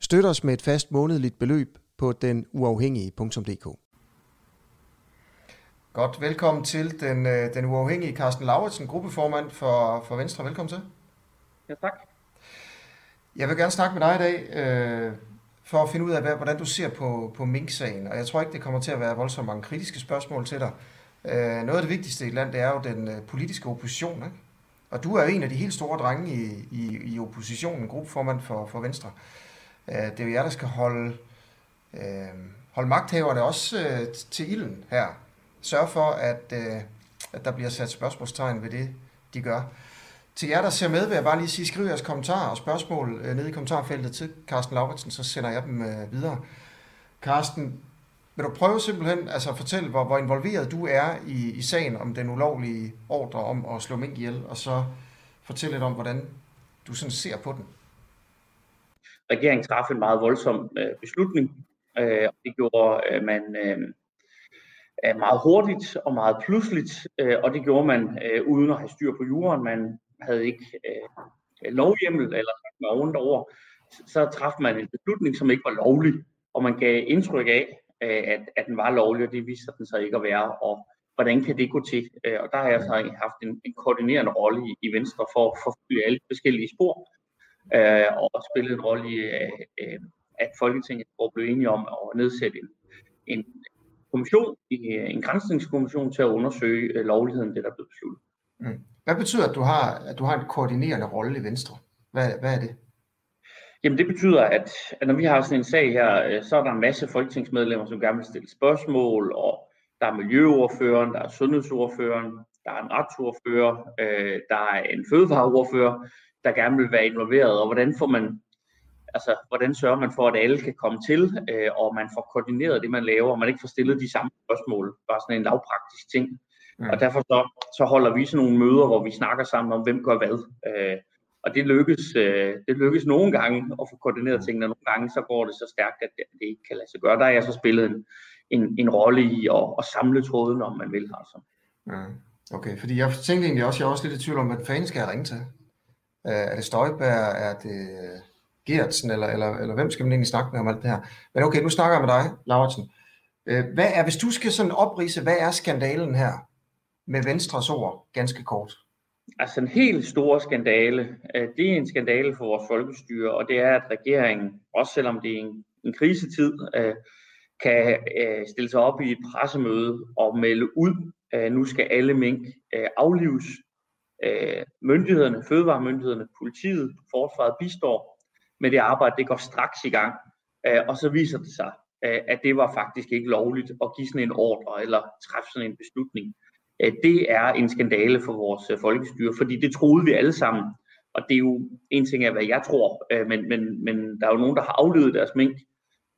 Støt os med et fast månedligt beløb på denuafhængige.dk. Godt, velkommen til den, øh, den uafhængige Carsten Lauritsen, gruppeformand for, for Venstre. Velkommen til. Ja, tak. Jeg vil gerne snakke med dig i dag, øh, for at finde ud af, hvad, hvordan du ser på, på Mink-sagen. Og jeg tror ikke, det kommer til at være voldsomt mange kritiske spørgsmål til dig. Øh, noget af det vigtigste i et land, det er jo den øh, politiske opposition. Ikke? Og du er en af de helt store drenge i, i, i oppositionen, gruppeformand for, for Venstre. Øh, Øh, det er jo jer, der skal holde, øh, holde magthaverne også øh, til ilden her. Sørg for, at, øh, at der bliver sat spørgsmålstegn ved det, de gør. Til jer, der ser med, vil jeg bare lige sige, skriv jeres kommentarer og spørgsmål øh, nede i kommentarfeltet til Carsten Lauritsen, så sender jeg dem øh, videre. Carsten, vil du prøve simpelthen altså at fortælle, hvor, hvor involveret du er i, i sagen om den ulovlige ordre om at slå mink ihjel, og så fortælle lidt om, hvordan du sådan ser på den? Regeringen træffe en meget voldsom øh, beslutning, øh, og det gjorde øh, man øh, øh, meget hurtigt og meget pludseligt, øh, og det gjorde man øh, uden at have styr på jorden. Man havde ikke øh, lovhjemmel eller noget oven over, så træffede man en beslutning, som ikke var lovlig, og man gav indtryk af, øh, at, at den var lovlig, og det viste den så ikke at være, og hvordan kan det gå til? Øh, og der har jeg så haft en, en koordinerende rolle i, i Venstre for at forfølge alle forskellige spor, øh, og spille en rolle i, øh, at Folketinget blevet enige om at nedsætte en, en kommission, en grænsningskommission til at undersøge øh, lovligheden, det der blev besluttet. Mm. Hvad betyder, at du har, at du har en koordinerende rolle i Venstre? Hvad, hvad er det? Jamen det betyder, at, at når vi har sådan en sag her, øh, så er der en masse folketingsmedlemmer, som gerne vil stille spørgsmål, og der er miljøordføreren, der er sundhedsordføreren, der er en retsordfører, øh, der er en fødevareordfører, der gerne vil være involveret, og hvordan får man altså, hvordan sørger man for, at alle kan komme til, øh, og man får koordineret det, man laver, og man ikke får stillet de samme spørgsmål, bare sådan en lavpraktisk ting. Mm. Og derfor så, så holder vi sådan nogle møder, hvor vi snakker sammen om, hvem gør hvad. Øh, og det lykkes, øh, det lykkes nogle gange at få koordineret tingene, og nogle gange så går det så stærkt, at det, det ikke kan lade sig gøre. Der er jeg så spillet en, en, en rolle i at, at samle tråden, om man vil. Altså. Mm. Okay, fordi jeg tænkte egentlig også, jeg er også lidt i tvivl om, hvad fanden skal jeg ringe til? Øh, er det Støjbær, Er det Gertsen? Eller, eller, eller hvem skal man egentlig snakke med om alt det her? Men okay, nu snakker jeg med dig, Lauritsen. Øh, hvad er, hvis du skal sådan oprise, hvad er skandalen her? med Venstres ord, ganske kort? Altså en helt stor skandale, øh, det er en skandale for vores folkestyre, og det er, at regeringen, også selvom det er en, en krisetid, kan stille sig op i et pressemøde og melde ud, at nu skal alle mink aflives. Øh, myndighederne, fødevaremyndighederne, politiet, forsvaret bistår med det arbejde, det går straks i gang. Øh, og så viser det sig, øh, at det var faktisk ikke lovligt at give sådan en ordre eller træffe sådan en beslutning det er en skandale for vores øh, folkestyre, fordi det troede vi alle sammen. Og det er jo en ting af, hvad jeg tror, øh, men, men, men der er jo nogen, der har aflevet deres mink,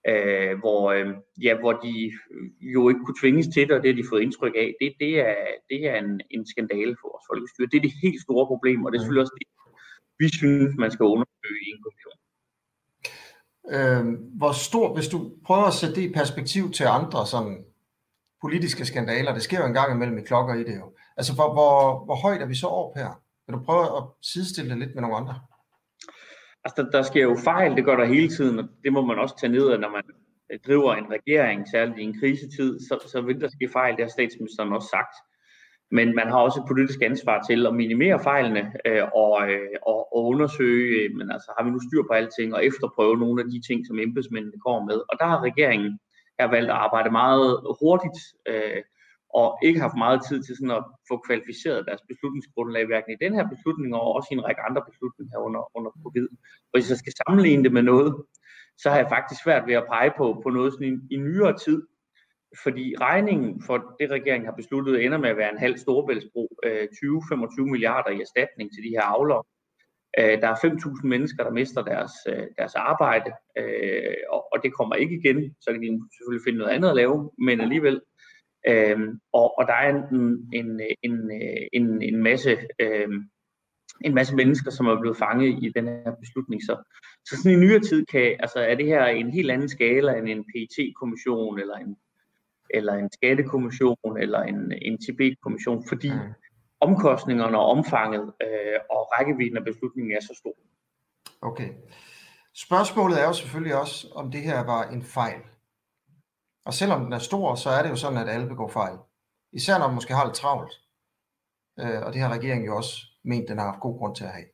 øh, hvor, øh, ja, hvor de øh, jo ikke kunne tvinges til det, og det har de fået indtryk af. Det, det er, det er en, en skandale for vores folkestyre. Det er det helt store problem, og det er selvfølgelig også det, vi synes, man skal undersøge i en kommission. Øh, hvor stor, hvis du prøver at sætte det i perspektiv til andre sådan politiske skandaler. Det sker jo en gang imellem i klokker i det jo. Altså, hvor, hvor, hvor højt er vi så op her? Vil du prøve at sidestille det lidt med nogle andre? Altså, der, der sker jo fejl, det gør der hele tiden, og det må man også tage ned af, når man øh, driver en regering, særligt i en krisetid, så, så vil der ske fejl, det har statsministeren også sagt. Men man har også et politisk ansvar til at minimere fejlene øh, og, øh, og, og undersøge, øh, men altså har vi nu styr på alting, og efterprøve nogle af de ting, som embedsmændene kommer med. Og der har regeringen her valgt at arbejde meget hurtigt øh, og ikke haft meget tid til sådan at få kvalificeret deres beslutningsgrundlag, hverken i den her beslutning og også i en række andre beslutninger under, under covid. Og hvis jeg skal sammenligne det med noget, så har jeg faktisk svært ved at pege på, på noget sådan i, i nyere tid, fordi regningen for det, regeringen har besluttet, ender med at være en halv storbæltsbro, øh, 20-25 milliarder i erstatning til de her avlere. Øh, der er 5.000 mennesker, der mister deres, øh, deres arbejde, øh, og, og det kommer ikke igen. Så kan de selvfølgelig finde noget andet at lave, men alligevel. Øh, og, og der er en, en, en, en, en masse øh, en masse mennesker, som er blevet fanget i den her beslutning. Så, så sådan i nyere tid kan, altså er det her en helt anden skala end en PET-kommission, eller en, eller en skattekommission, eller en, en Tibet-kommission, fordi mm. omkostningerne og omfanget øh, og rækkevidden af beslutningen er så stor. Okay. Spørgsmålet er jo selvfølgelig også, om det her var en fejl. Og selvom den er stor, så er det jo sådan, at alle begår fejl. Især når man måske har lidt travlt. Øh, og det har regeringen jo også ment, den har haft god grund til at have.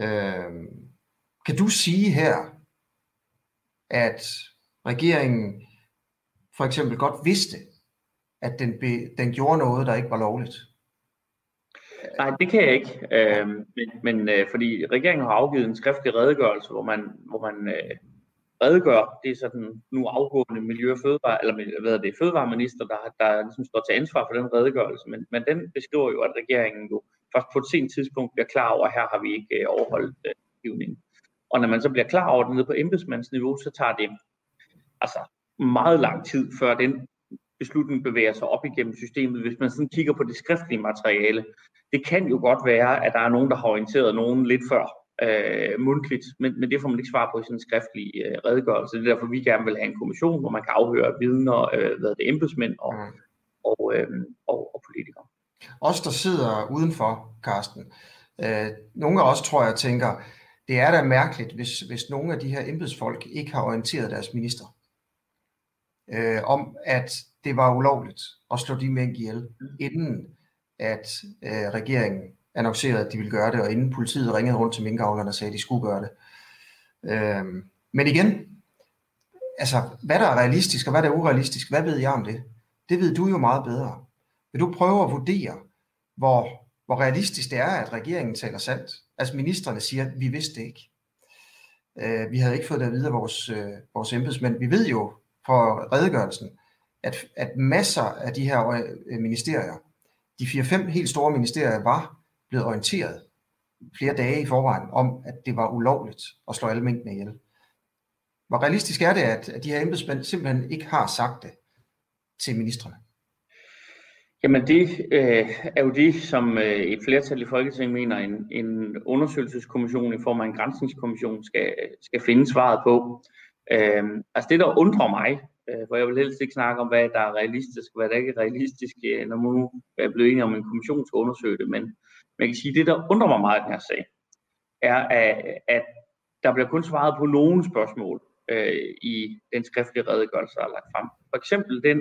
Øh, kan du sige her, at regeringen for eksempel godt vidste, at den, be, den gjorde noget, der ikke var lovligt? Nej, det kan jeg ikke. Øh, men men øh, fordi regeringen har afgivet en skriftlig redegørelse, hvor man, hvor man øh, redegør, det er så den nu afgående miljø- og fødevare, eller hvad er det, fødevareminister, der, der ligesom står til ansvar for den redegørelse, men, men den beskriver jo, at regeringen jo først på et sent tidspunkt bliver klar over, at her har vi ikke øh, overholdt øh, givningen. Og når man så bliver klar over det nede på embedsmandsniveau, så tager det altså meget lang tid, før den beslutning bevæger sig op igennem systemet, hvis man sådan kigger på det skriftlige materiale. Det kan jo godt være, at der er nogen, der har orienteret nogen lidt før, øh, mundtligt, men, men det får man ikke svar på i sådan en skriftlig øh, redegørelse. Det er derfor, vi gerne vil have en kommission, hvor man kan afhøre vidner, øh, hvad det embedsmænd og, mm. og, øh, og, og politikere. Os, der sidder udenfor, Karsten, øh, nogle af os, tror jeg, tænker, det er da mærkeligt, hvis, hvis nogle af de her embedsfolk ikke har orienteret deres minister øh, om, at det var ulovligt at slå de mænd ihjel, mm. inden at øh, regeringen annoncerede, at de ville gøre det, og inden politiet ringede rundt til minkavlerne og sagde, at de skulle gøre det. Øhm, men igen, altså, hvad der er realistisk og hvad der er urealistisk, hvad ved jeg om det? Det ved du jo meget bedre. Vil du prøve at vurdere, hvor, hvor realistisk det er, at regeringen taler sandt? Altså ministerne siger, at vi vidste det ikke. Øh, vi havde ikke fået det at vide af vores, øh, vores embedsmænd. Vi ved jo fra redegørelsen, at, at masser af de her øh, ministerier, de fire-fem helt store ministerier, var blevet orienteret flere dage i forvejen om, at det var ulovligt at slå alle mængdene ihjel. Hvor realistisk er det, at de her embedsmænd simpelthen ikke har sagt det til ministerne? Jamen det øh, er jo det, som øh, et flertal i Folketinget mener, en, en undersøgelseskommission i form af en grænsningskommission skal, skal finde svaret på. Øh, altså det, der undrer mig, øh, for jeg vil helst ikke snakke om, hvad der er realistisk og hvad der ikke er realistisk, øh, når man nu er blevet enige om, en kommission skal undersøge det, men man kan sige, det der undrer mig meget i den her sag, er, at, der bliver kun svaret på nogle spørgsmål øh, i den skriftlige redegørelse, der er lagt frem. For eksempel den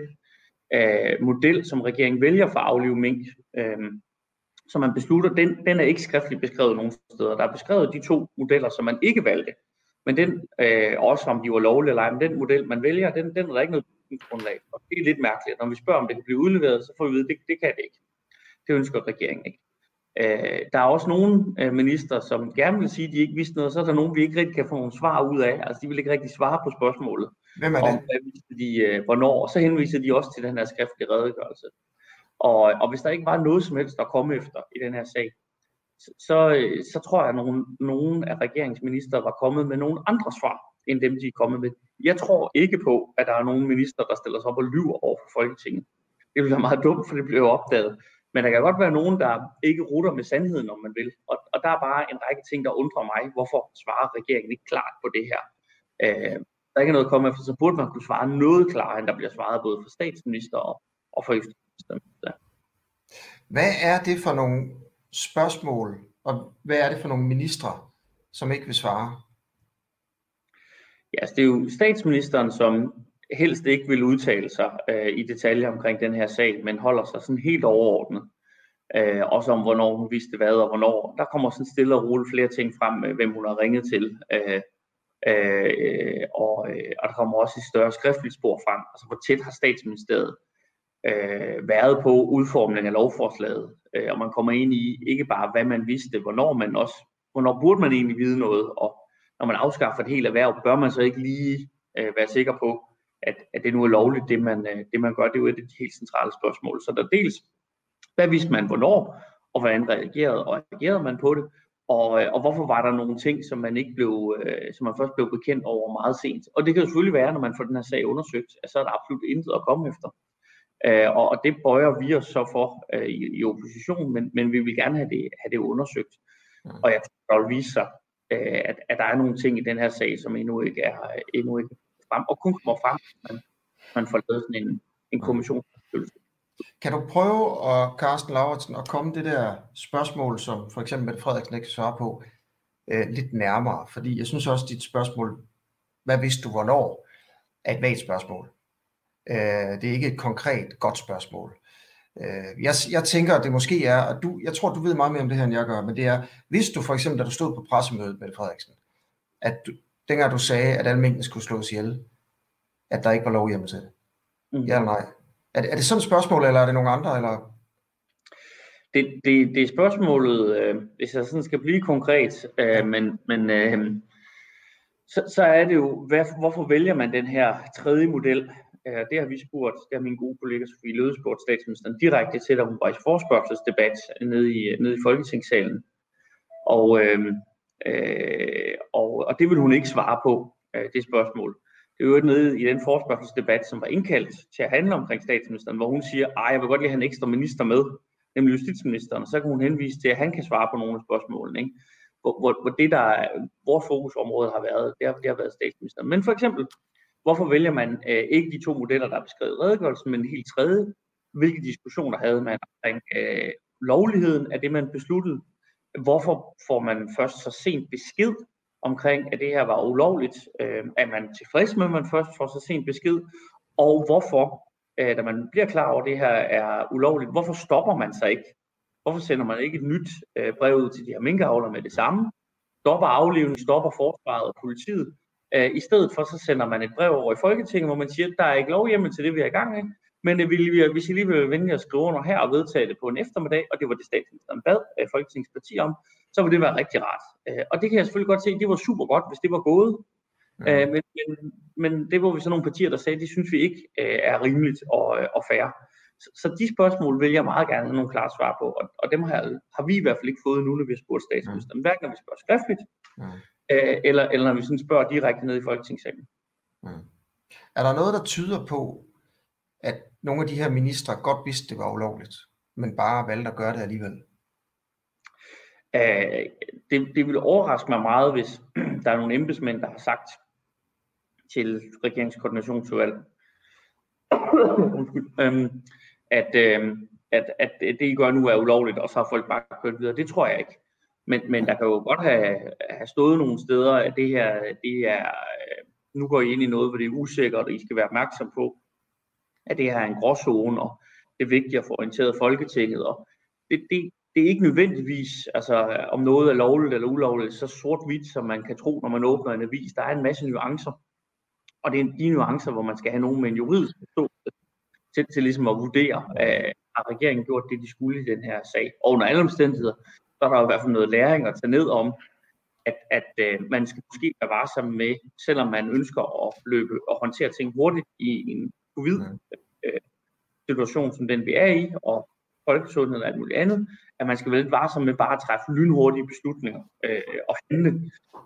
øh, model, som regeringen vælger for at aflive mink, øh, som man beslutter, den, den er ikke skriftligt beskrevet nogen steder. Der er beskrevet de to modeller, som man ikke valgte. Men den, øh, også om de var lovlige eller ej, men den model, man vælger, den, den er der ikke noget grundlag Og Det er lidt mærkeligt. Når vi spørger, om det kan blive udleveret, så får vi at vide, at det, det kan det ikke. Det ønsker regeringen ikke. Øh, der er også nogle øh, minister, som gerne vil sige, at de ikke vidste noget, så er der nogen, vi ikke rigtig kan få nogle svar ud af. Altså, de vil ikke rigtig svare på spørgsmålet. Hvem er det? Om, hvad vidste de, øh, hvornår, og så henviser de også til den her skriftlige redegørelse. Og, og hvis der ikke var noget som helst at komme efter i den her sag, så, så tror jeg, at nogle, nogle af regeringsminister var kommet med nogle andre svar, end dem, de er kommet med. Jeg tror ikke på, at der er nogen minister, der stiller sig op og lyver over for Folketinget. Det vil være meget dumt, for det bliver opdaget. Men der kan godt være nogen, der ikke rutter med sandheden, om man vil. Og, og der er bare en række ting, der undrer mig. Hvorfor svarer regeringen ikke klart på det her? Øh, der er ikke noget at komme efter, så burde man kunne svare noget klarere, end der bliver svaret både fra statsminister og, og fra justitsminister. Hvad er det for nogle spørgsmål, og hvad er det for nogle ministre, som ikke vil svare? Ja, altså det er jo statsministeren, som helst ikke vil udtale sig øh, i detaljer omkring den her sag, men holder sig sådan helt overordnet. Øh, også om, hvornår hun vidste hvad og hvornår. Der kommer sådan stille og roligt flere ting frem, med, hvem hun har ringet til. Øh, øh, og, øh, og der kommer også et større skriftligt spor frem. Altså, hvor tæt har statsministeriet øh, været på udformningen af lovforslaget. Øh, og man kommer ind i ikke bare, hvad man vidste, hvornår, man også, hvornår burde man egentlig vide noget. Og når man afskaffer et helt erhverv, bør man så ikke lige øh, være sikker på, at, at det nu er lovligt, det man, øh, det man gør, det er jo et af de helt centrale spørgsmål. Så der dels, hvad vidste man hvornår, og hvordan reagerede, og reagerede man på det, og, øh, og hvorfor var der nogle ting, som man ikke blev, øh, som man først blev bekendt over meget sent. Og det kan jo selvfølgelig være, når man får den her sag undersøgt, at så er der absolut intet at komme efter. Øh, og, og det bøjer vi os så for øh, i, i opposition, men, men vi vil gerne have det, have det undersøgt. Og jeg tror, der vil vise sig, øh, at, at der er nogle ting i den her sag, som endnu ikke er endnu ikke frem, og kun kommer frem, man, man får lavet sådan en, en kommission. Kan du prøve, at, Carsten Lauritsen, at komme det der spørgsmål, som for eksempel Mette Frederiksen ikke svarer på, øh, lidt nærmere? Fordi jeg synes også, at dit spørgsmål, hvad vidste du hvornår, er et vagt spørgsmål. Øh, det er ikke et konkret godt spørgsmål. Øh, jeg, jeg tænker, at det måske er, at du, jeg tror, du ved meget mere om det her, end jeg gør, men det er, hvis du for eksempel, da du stod på pressemødet med Frederiksen, at du, dengang du sagde, at alle mængden skulle slås ihjel, at der ikke var lov hjemme til det. Mm. Ja eller nej? Er det, er det sådan et spørgsmål, eller er det nogle andre? Eller? Det, det, det er spørgsmålet, øh, hvis jeg sådan skal blive konkret, øh, men, men øh, så, så er det jo, hvad, hvorfor vælger man den her tredje model? Øh, det har vi spurgt, det har min gode kollega Sofie Løde spurgt statsministeren direkte til, da hun var i forspørgselsdebat nede i, nede i Folketingssalen. Og, øh, øh, og, og det vil hun ikke svare på, øh, det spørgsmål. Det er jo nede i den forspørgselsdebat, som var indkaldt til at handle omkring statsministeren, hvor hun siger, at jeg vil godt lige have en ekstra minister med, nemlig justitsministeren, og så kan hun henvise til, at han kan svare på nogle af spørgsmålene. Ikke? Hvor, hvor, hvor det, der er, vores fokusområde har været, det har, det har været statsministeren. Men for eksempel, hvorfor vælger man øh, ikke de to modeller, der er beskrevet i redegørelsen, men en helt tredje? Hvilke diskussioner havde man omkring øh, lovligheden af det, man besluttede? Hvorfor får man først så sent besked omkring, at det her var ulovligt. Øh, er man tilfreds med, at man først får så sent besked? Og hvorfor, øh, da man bliver klar over, at det her er ulovligt, hvorfor stopper man sig ikke? Hvorfor sender man ikke et nyt øh, brev ud til de her minkavler med det samme? Stopper aflevning, stopper forsvaret og politiet. Øh, I stedet for, så sender man et brev over i Folketinget, hvor man siger, at der er ikke lovhjemmel til det, vi er i gang med. Men det vil vi, hvis I lige vil vende jer at skrive under her og vedtage det på en eftermiddag, og det var det statsministeren bad øh, Folketingets parti om, så vil det være rigtig rart. Øh, og det kan jeg selvfølgelig godt se, det var super godt, hvis det var gået. Mm. Øh, men, men, men det var vi så nogle partier, der sagde, det synes vi ikke øh, er rimeligt og, øh, og fair. Så, så de spørgsmål vil jeg meget gerne have nogle klare svar på, og, og dem har, har vi i hvert fald ikke fået nu, når vi har spurgt statsministeren. Mm. Hverken når vi spørger skriftligt, mm. øh, eller, eller når vi sådan spørger direkte ned i Folketingssalen. Mm. Er der noget, der tyder på, at nogle af de her ministre godt vidste, det var ulovligt, men bare valgte at gøre det alligevel? Æh, det, det ville overraske mig meget, hvis der er nogle embedsmænd, der har sagt til regeringskoordinationsudvalg, øhm, at, øhm, at, at det, I gør nu, er ulovligt, og så har folk bare kørt videre. Det tror jeg ikke. Men, men der kan jo godt have, have stået nogle steder, at det her, det er, øh, nu går I ind i noget, hvor det er usikkert, og I skal være opmærksom på, at det her er en gråzone, og det er vigtigt at få orienteret Folketinget, og det, det, det er ikke nødvendigvis, altså om noget er lovligt eller ulovligt, så sort-hvidt, som man kan tro, når man åbner en avis. Der er en masse nuancer, og det er de nuancer, hvor man skal have nogen med en juridisk forståelse til, til ligesom at vurdere, at har regeringen gjort det, de skulle i den her sag. Og under alle omstændigheder, så er der i hvert fald noget læring at tage ned om, at, at øh, man skal måske være varsom med, selvom man ønsker at løbe og håndtere ting hurtigt i en covid-situation, som den vi er i, og folkesundhed og alt muligt andet, at man skal være lidt varsom med bare at træffe lynhurtige beslutninger øh, og handle,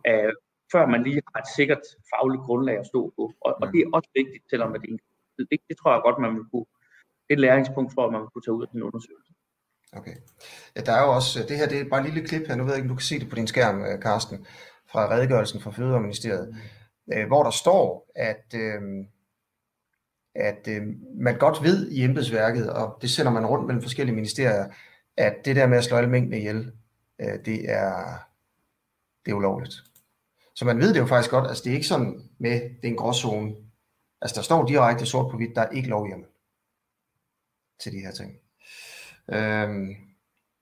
øh, før man lige har et sikkert fagligt grundlag at stå på. Og, og det er også vigtigt, selvom det, det, det tror jeg godt, man vil kunne, det er et læringspunkt for, at man vil kunne tage ud af den undersøgelse. Okay. Ja, der er jo også, det her det er bare et lille klip her, nu ved jeg ikke, om du kan se det på din skærm, øh, Karsten, fra redegørelsen fra Fødevareministeriet, mm. hvor der står, at, øh, at øh, man godt ved i embedsværket, og det sender man rundt mellem forskellige ministerier, at det der med at slå alle mængden ihjel, øh, det, er, det er ulovligt. Så man ved det jo faktisk godt, altså det er ikke sådan med, det er en gråzone. Altså der står direkte sort på hvidt, der er ikke lovhjemmel til de her ting. Øh,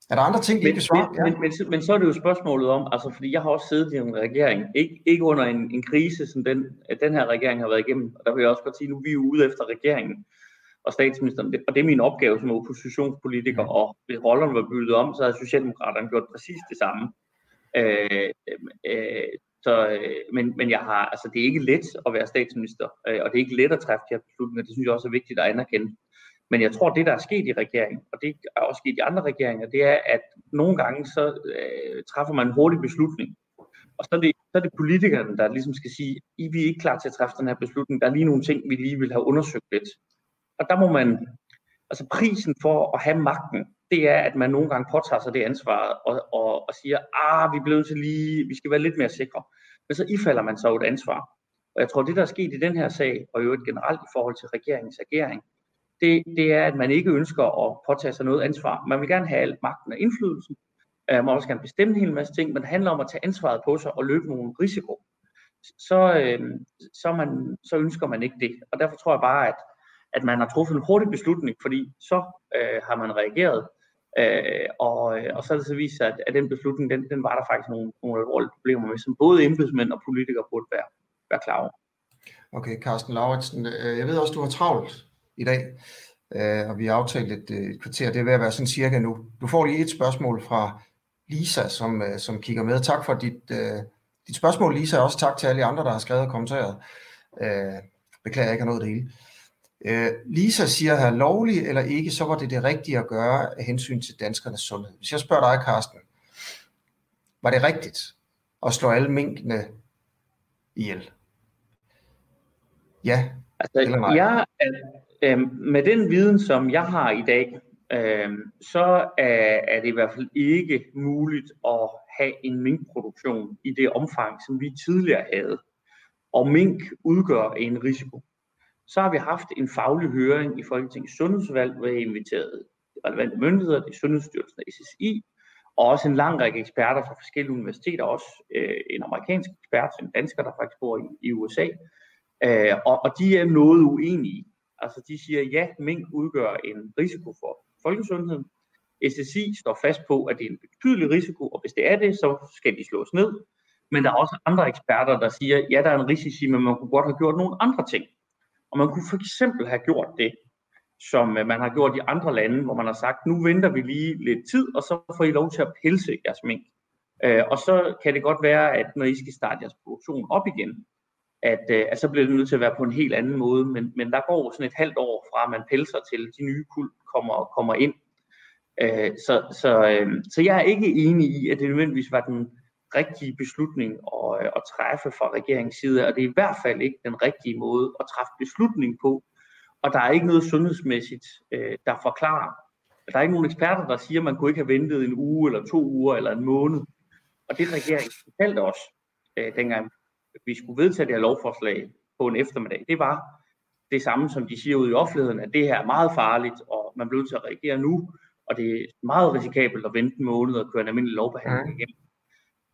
er der andre ting, vi kan svare? Men, ja. men, men, men så er det jo spørgsmålet om, altså fordi jeg har også siddet i en regering, ikke, ikke under en, en krise, som den, den her regering har været igennem, og der vil jeg også godt sige, nu er vi jo ude efter regeringen og statsministeren, og det er min opgave som oppositionspolitiker, og hvis rollerne var bygget om, så havde Socialdemokraterne gjort præcis det samme. Øh, øh, så, øh, men, men jeg har, altså, det er ikke let at være statsminister, øh, og det er ikke let at træffe de her beslutninger. Det synes jeg også er vigtigt at anerkende. Men jeg tror, det der er sket i regeringen, og det er også sket i andre regeringer, det er, at nogle gange så øh, træffer man en hurtig beslutning. Og så er, det, så er det politikerne, der ligesom skal sige, I vi er ikke klar til at træffe den her beslutning. Der er lige nogle ting, vi lige vil have undersøgt lidt. Og der må man, altså prisen for at have magten, det er, at man nogle gange påtager sig det ansvar og, og, og siger, ah, vi bliver blevet til lige, vi skal være lidt mere sikre. Men så ifalder man så et ansvar. Og jeg tror, det der er sket i den her sag, og jo et generelt i forhold til regeringens agering, det, det er, at man ikke ønsker at påtage sig noget ansvar. Man vil gerne have al magten og indflydelsen. Øh, man vil også gerne bestemme en hel masse ting, men det handler om at tage ansvaret på sig og løbe nogle risiko. Så, øh, så, man, så ønsker man ikke det. Og derfor tror jeg bare, at, at man har truffet en hurtig beslutning, fordi så øh, har man reageret. Øh, og, øh, og så er det så vist at, at den beslutning, den, den var der faktisk nogle, nogle alvorlige problemer med, som både embedsmænd og politikere burde være, være klar over. Okay, Carsten Lauritsen, øh, jeg ved også, du har travlt i dag, øh, og vi har aftalt et, øh, et kvarter, det er ved at være sådan cirka nu. Du får lige et spørgsmål fra Lisa, som, som kigger med. Tak for dit, dit spørgsmål, Lisa, og også tak til alle de andre, der har skrevet og kommenteret. Beklager, jeg ikke har nået det hele. Lisa siger her, lovlig eller ikke, så var det det rigtige at gøre af hensyn til danskernes sundhed. Hvis jeg spørger dig, Carsten, var det rigtigt at slå alle minkene ihjel? Ja Altså, eller nej? Jeg, øh, med den viden, som jeg har i dag, øh, så er, er det i hvert fald ikke muligt at have en minkproduktion i det omfang, som vi tidligere havde. Og mink udgør en risiko. Så har vi haft en faglig høring i Folketingets Sundhedsvalg, hvor jeg inviteret relevante myndigheder, det er Sundhedsstyrelsen og SSI, og også en lang række eksperter fra forskellige universiteter, også øh, en amerikansk ekspert, en dansker, der faktisk bor i, i USA, Øh, og, og de er noget uenige. Altså de siger, ja, mink udgør en risiko for folkesundheden. SSI står fast på, at det er en betydelig risiko, og hvis det er det, så skal de slås ned. Men der er også andre eksperter, der siger, ja, der er en risiko, men man kunne godt have gjort nogle andre ting. Og man kunne for eksempel have gjort det, som øh, man har gjort i andre lande, hvor man har sagt, nu venter vi lige lidt tid, og så får I lov til at pelse jeres mink. Øh, og så kan det godt være, at når I skal starte jeres produktion op igen, at, øh, at så bliver det nødt til at være på en helt anden måde. Men, men der går sådan et halvt år fra, at man pelser til de nye kuld kommer, kommer ind. Øh, så, så, øh, så jeg er ikke enig i, at det nødvendigvis var den rigtige beslutning at, øh, at træffe fra regeringens side, og det er i hvert fald ikke den rigtige måde at træffe beslutning på. Og der er ikke noget sundhedsmæssigt, øh, der forklarer. Der er ikke nogen eksperter, der siger, at man kunne ikke have ventet en uge, eller to uger, eller en måned. Og det regeringen fortalte os, øh, dengang vi skulle vedtage det her lovforslag på en eftermiddag, det var det samme, som de siger ude i offentligheden, at det her er meget farligt, og man bliver nødt til at reagere nu, og det er meget risikabelt at vente en måned og køre en almindelig lovbehandling igennem.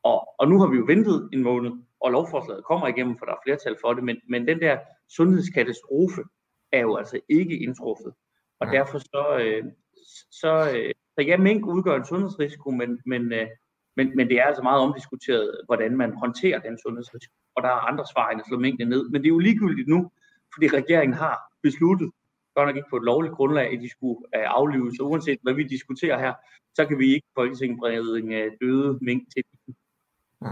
Og, og nu har vi jo ventet en måned, og lovforslaget kommer igennem, for der er flertal for det, men, men den der sundhedskatastrofe er jo altså ikke indtruffet. Og derfor så, øh, så, øh, så ja, mink udgør en sundhedsrisiko, men, men, øh, men, men det er altså meget omdiskuteret, hvordan man håndterer den sundhedsrisiko. Og der er andre svar end at slå mængden ned. Men det er jo ligegyldigt nu, fordi regeringen har besluttet, godt nok ikke på et lovligt grundlag, at de skulle øh, uh, aflives. Så uanset hvad vi diskuterer her, så kan vi ikke Folketinget bringe en øh, døde mink til. Mm.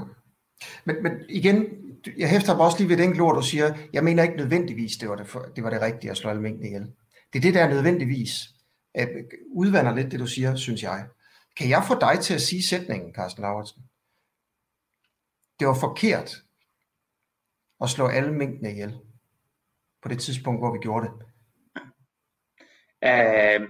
Men, men igen, jeg hæfter mig også lige ved den ord, du siger, jeg mener ikke nødvendigvis, det var det, for, det, var det rigtige at slå alle mængden ihjel. Det er det, der nødvendigvis øh, udvander lidt det, du siger, synes jeg. Kan jeg få dig til at sige sætningen, Carsten Lauritsen? Det var forkert at slå alle mængdene ihjel på det tidspunkt, hvor vi gjorde det. Øh,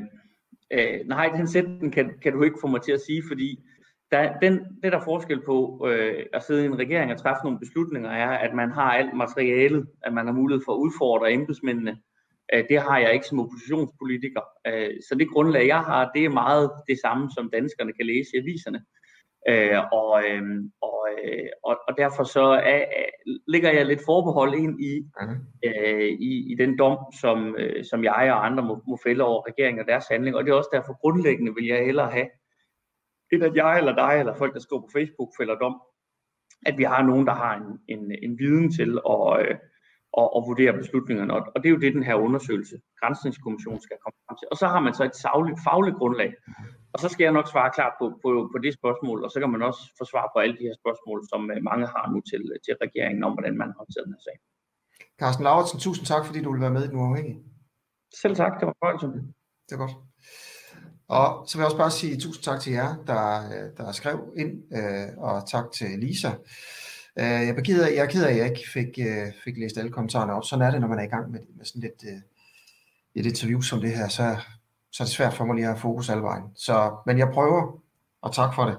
øh, nej, den sætning kan, kan du ikke få mig til at sige, fordi der, den, det der er forskel på øh, at sidde i en regering og træffe nogle beslutninger, er, at man har alt materialet, at man har mulighed for at udfordre embedsmændene, det har jeg ikke som oppositionspolitiker. Øh, så det grundlag, jeg har, det er meget det samme, som danskerne kan læse i aviserne. Øh, og, og, og, og derfor så er, ligger jeg lidt forbehold ind i, mhm. i, i den dom, som, som jeg og andre må, må fælde over regeringen og deres handling. Og det er også derfor grundlæggende vil jeg hellere have, end at jeg eller dig eller folk, der skriver på Facebook, fælder dom, at vi har nogen, der har en, en, en viden til at, og, og vurdere beslutningerne. Og, det er jo det, den her undersøgelse, Grænsningskommissionen skal komme frem til. Og så har man så et savligt, fagligt grundlag. Og så skal jeg nok svare klart på, på, på det spørgsmål, og så kan man også få svar på alle de her spørgsmål, som øh, mange har nu til, til regeringen om, hvordan man håndterer den her sag. Carsten Lauritsen, tusind tak, fordi du vil være med i Den Uafhængige. Selv tak, det var fornøjelse. Det er godt. Og så vil jeg også bare sige tusind tak til jer, der, der skrev ind, og tak til Lisa. Øh, jeg er ked af, jeg er ked af, at jeg ikke fik, øh, fik læst alle kommentarerne op. Sådan er det, når man er i gang med, med sådan lidt øh, et interview som det her, så, så er det svært for mig lige at have fokus alle vejen. Så, men jeg prøver, og tak for det.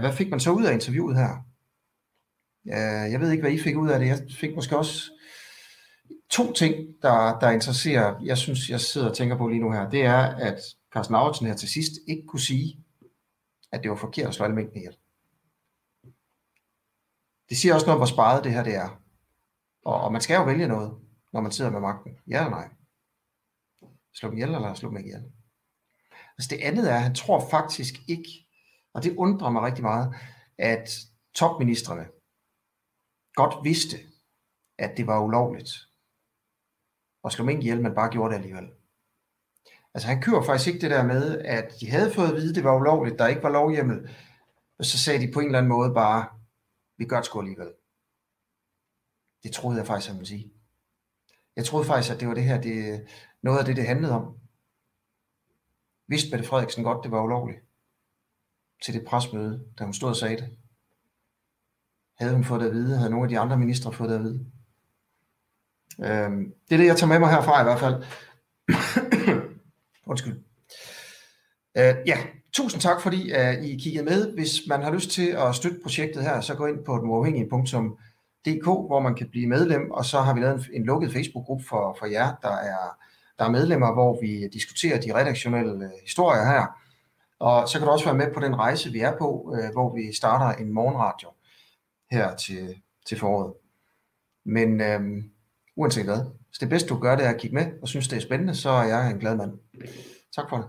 Hvad fik man så ud af interviewet her? Jeg ved ikke, hvad I fik ud af det. Jeg fik måske også to ting, der, der interesserer, jeg synes, jeg sidder og tænker på lige nu her. Det er, at Carsten Lauritsen her til sidst ikke kunne sige, at det var forkert at slå alle mængden ihjel. Det siger også noget hvor sparet det her det er. Og, og man skal jo vælge noget, når man sidder med magten. Ja eller nej? Slå dem ihjel, eller slå dem ikke ihjel? Altså det andet er, at han tror faktisk ikke, og det undrer mig rigtig meget, at topministerne godt vidste, at det var ulovligt at slå mink ihjel, men bare gjorde det alligevel. Altså han kører faktisk ikke det der med, at de havde fået at vide, at det var ulovligt, der ikke var lovhjemmel, og så sagde de på en eller anden måde bare, vi gør det sgu alligevel. Det troede jeg faktisk, han ville sige. Jeg troede faktisk, at det var det her, det, noget af det, det handlede om. Vidste Mette Frederiksen godt, det var ulovligt? Til det presmøde, da hun stod og sagde det. Havde hun fået det at vide? Havde nogle af de andre ministre fået det at vide? Øhm, det er det, jeg tager med mig herfra i hvert fald. Undskyld. Øh, ja, tusind tak, fordi uh, I kiggede med. Hvis man har lyst til at støtte projektet her, så gå ind på denuafhængige.dk, hvor man kan blive medlem, og så har vi lavet en, en lukket Facebook-gruppe for, for jer, der er, der er medlemmer, hvor vi diskuterer de redaktionelle øh, historier her. Og så kan du også være med på den rejse, vi er på, uh, hvor vi starter en morgenradio her til, til foråret. Men øhm, uanset hvad, hvis det bedste du gør, det er at kigge med og synes, det er spændende, så er jeg en glad mand. Tak for det.